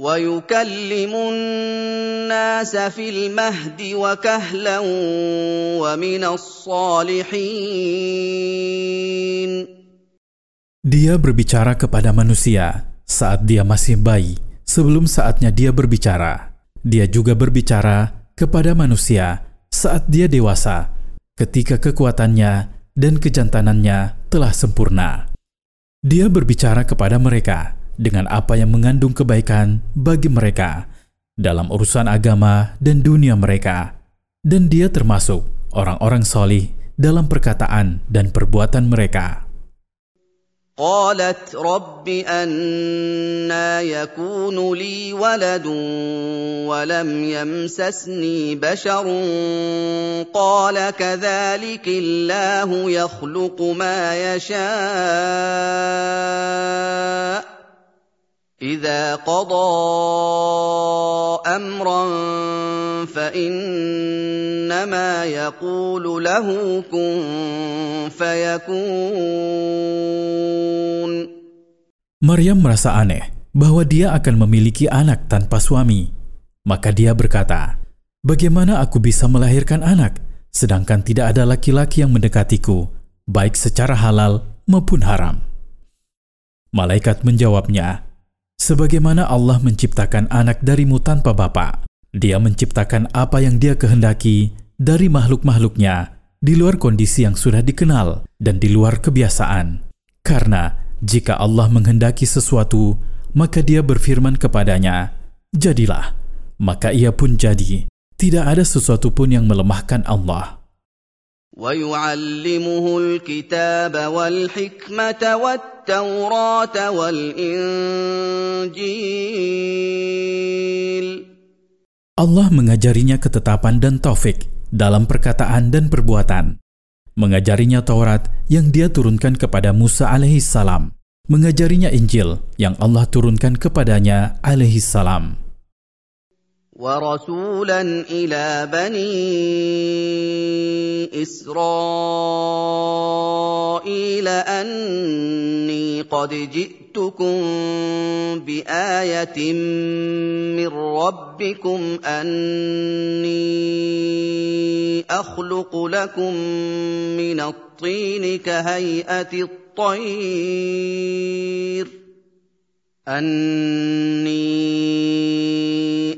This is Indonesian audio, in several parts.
ويكلم الناس في المهد وكهلا ومن الصالحين Dia berbicara kepada manusia saat dia masih bayi, sebelum saatnya dia berbicara. Dia juga berbicara kepada manusia saat dia dewasa, ketika kekuatannya dan kejantanannya telah sempurna. Dia berbicara kepada mereka dengan apa yang mengandung kebaikan bagi mereka dalam urusan agama dan dunia mereka, dan dia termasuk orang-orang solih dalam perkataan dan perbuatan mereka. قالت رب أنا يكون لي ولد ولم يمسسني بشر قال كذلك الله يخلق ما يشاء اذا قضى امرا فانما يقول له كن فيكون Maryam merasa aneh bahwa dia akan memiliki anak tanpa suami. Maka dia berkata, "Bagaimana aku bisa melahirkan anak sedangkan tidak ada laki-laki yang mendekatiku, baik secara halal maupun haram?" Malaikat menjawabnya, Sebagaimana Allah menciptakan anak darimu tanpa bapa, Dia menciptakan apa yang Dia kehendaki dari makhluk-makhluknya di luar kondisi yang sudah dikenal dan di luar kebiasaan. Karena jika Allah menghendaki sesuatu, maka Dia berfirman kepadanya, "Jadilah." Maka ia pun jadi. Tidak ada sesuatu pun yang melemahkan Allah. ويعلمه الكتاب والحكمه والتوراه والانجيل Allah mengajarinya ketetapan dan taufik dalam perkataan dan perbuatan. Mengajarinya Taurat yang dia turunkan kepada Musa alaihi salam. Mengajarinya Injil yang Allah turunkan kepadanya alaihi salam. ورسولا إلى بني إسرائيل أني قد جئتكم بآية من ربكم أني أخلق لكم من الطين كهيئة الطير أني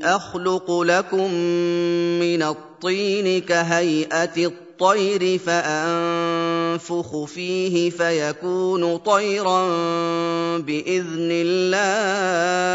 أخلق لكم من الطين كهيئة الطير فأنفخ فيه فيكون طيرا بإذن الله.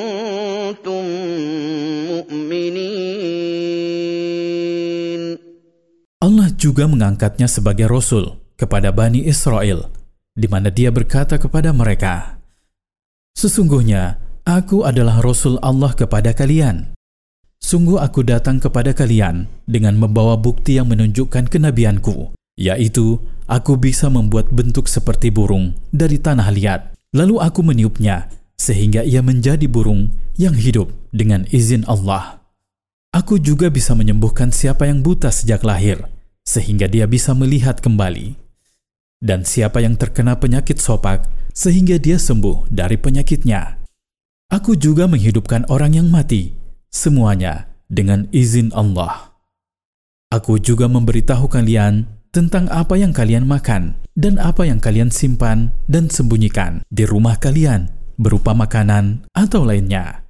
juga mengangkatnya sebagai rasul kepada Bani Israel, di mana dia berkata kepada mereka, Sesungguhnya, aku adalah rasul Allah kepada kalian. Sungguh aku datang kepada kalian dengan membawa bukti yang menunjukkan kenabianku, yaitu aku bisa membuat bentuk seperti burung dari tanah liat, lalu aku meniupnya sehingga ia menjadi burung yang hidup dengan izin Allah. Aku juga bisa menyembuhkan siapa yang buta sejak lahir, sehingga dia bisa melihat kembali. Dan siapa yang terkena penyakit sopak, sehingga dia sembuh dari penyakitnya. Aku juga menghidupkan orang yang mati, semuanya dengan izin Allah. Aku juga memberitahu kalian tentang apa yang kalian makan dan apa yang kalian simpan dan sembunyikan di rumah kalian berupa makanan atau lainnya.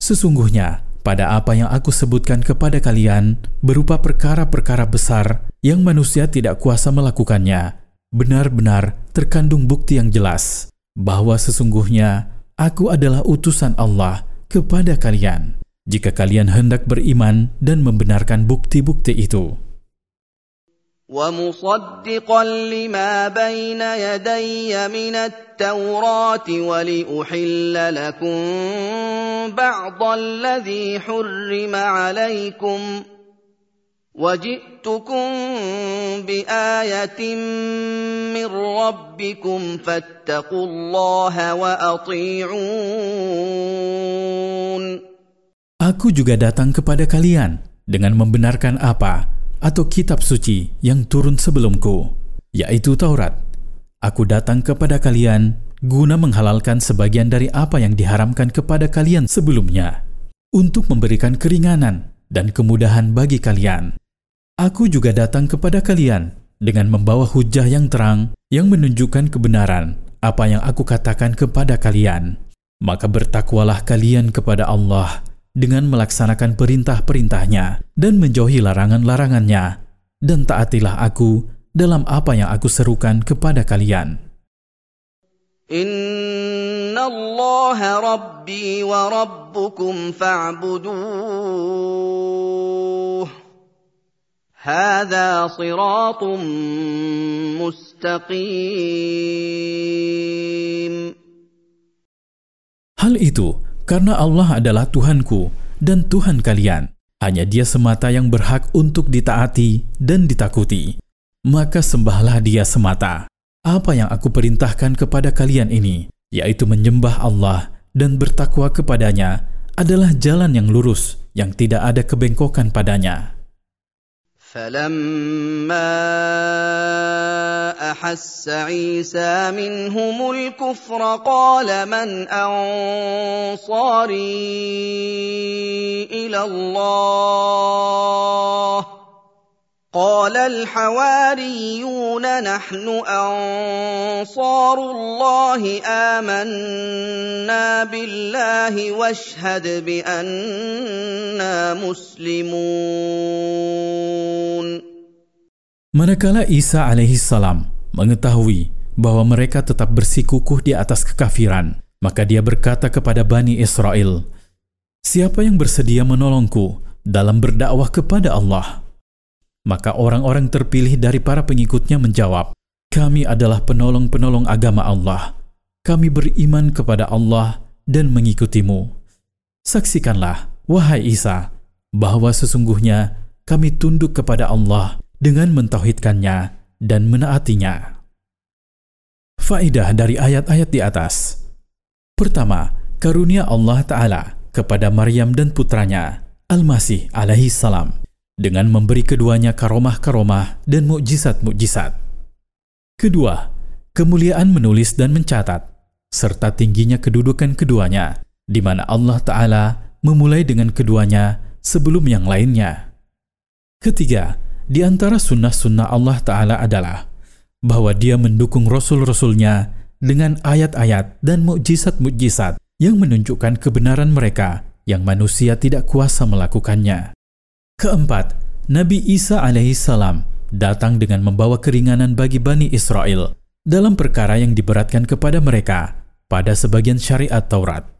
Sesungguhnya, pada apa yang aku sebutkan kepada kalian berupa perkara-perkara besar yang manusia tidak kuasa melakukannya, benar-benar terkandung bukti yang jelas bahwa sesungguhnya aku adalah utusan Allah kepada kalian. Jika kalian hendak beriman dan membenarkan bukti-bukti itu. ومصدقا لما بين يدي من التوراه ولأحل لكم بعض الذي حرم عليكم وجئتكم بآية من ربكم فاتقوا الله وأطيعون Aku juga datang kepada kalian dengan membenarkan apa atau kitab suci yang turun sebelumku, yaitu Taurat. Aku datang kepada kalian guna menghalalkan sebagian dari apa yang diharamkan kepada kalian sebelumnya, untuk memberikan keringanan dan kemudahan bagi kalian. Aku juga datang kepada kalian dengan membawa hujah yang terang yang menunjukkan kebenaran apa yang aku katakan kepada kalian. Maka bertakwalah kalian kepada Allah dengan melaksanakan perintah-perintahnya dan menjauhi larangan-larangannya, dan taatilah aku dalam apa yang aku serukan kepada kalian. Inna Allah Rabbi wa Rabbukum fa'buduh. Hada siratum mustaqim. Hal itu karena Allah adalah Tuhanku dan Tuhan kalian. Hanya dia semata yang berhak untuk ditaati dan ditakuti. Maka sembahlah dia semata. Apa yang aku perintahkan kepada kalian ini, yaitu menyembah Allah dan bertakwa kepadanya, adalah jalan yang lurus yang tidak ada kebengkokan padanya. فلما احس عيسى منهم الكفر قال من انصاري إلى الله قال الحواريون نحن انصار الله امنا بالله واشهد بانا مسلمون Manakala Isa alaihi salam mengetahui bahwa mereka tetap bersikukuh di atas kekafiran, maka dia berkata kepada Bani Israel, Siapa yang bersedia menolongku dalam berdakwah kepada Allah? Maka orang-orang terpilih dari para pengikutnya menjawab, "Kami adalah penolong-penolong agama Allah. Kami beriman kepada Allah dan mengikutimu." Saksikanlah, wahai Isa, bahwa sesungguhnya kami tunduk kepada Allah dengan mentauhidkannya dan menaatinya. Faidah dari ayat-ayat di atas. Pertama, karunia Allah Ta'ala kepada Maryam dan putranya, Al-Masih alaihi salam dengan memberi keduanya karomah-karomah dan mukjizat-mukjizat. Kedua, kemuliaan menulis dan mencatat, serta tingginya kedudukan keduanya, di mana Allah Ta'ala memulai dengan keduanya sebelum yang lainnya. Ketiga, di antara sunnah-sunnah Allah Ta'ala adalah bahwa dia mendukung Rasul-Rasulnya dengan ayat-ayat dan mukjizat-mukjizat yang menunjukkan kebenaran mereka yang manusia tidak kuasa melakukannya. Keempat, Nabi Isa alaihissalam datang dengan membawa keringanan bagi Bani Israel dalam perkara yang diberatkan kepada mereka pada sebagian syariat Taurat.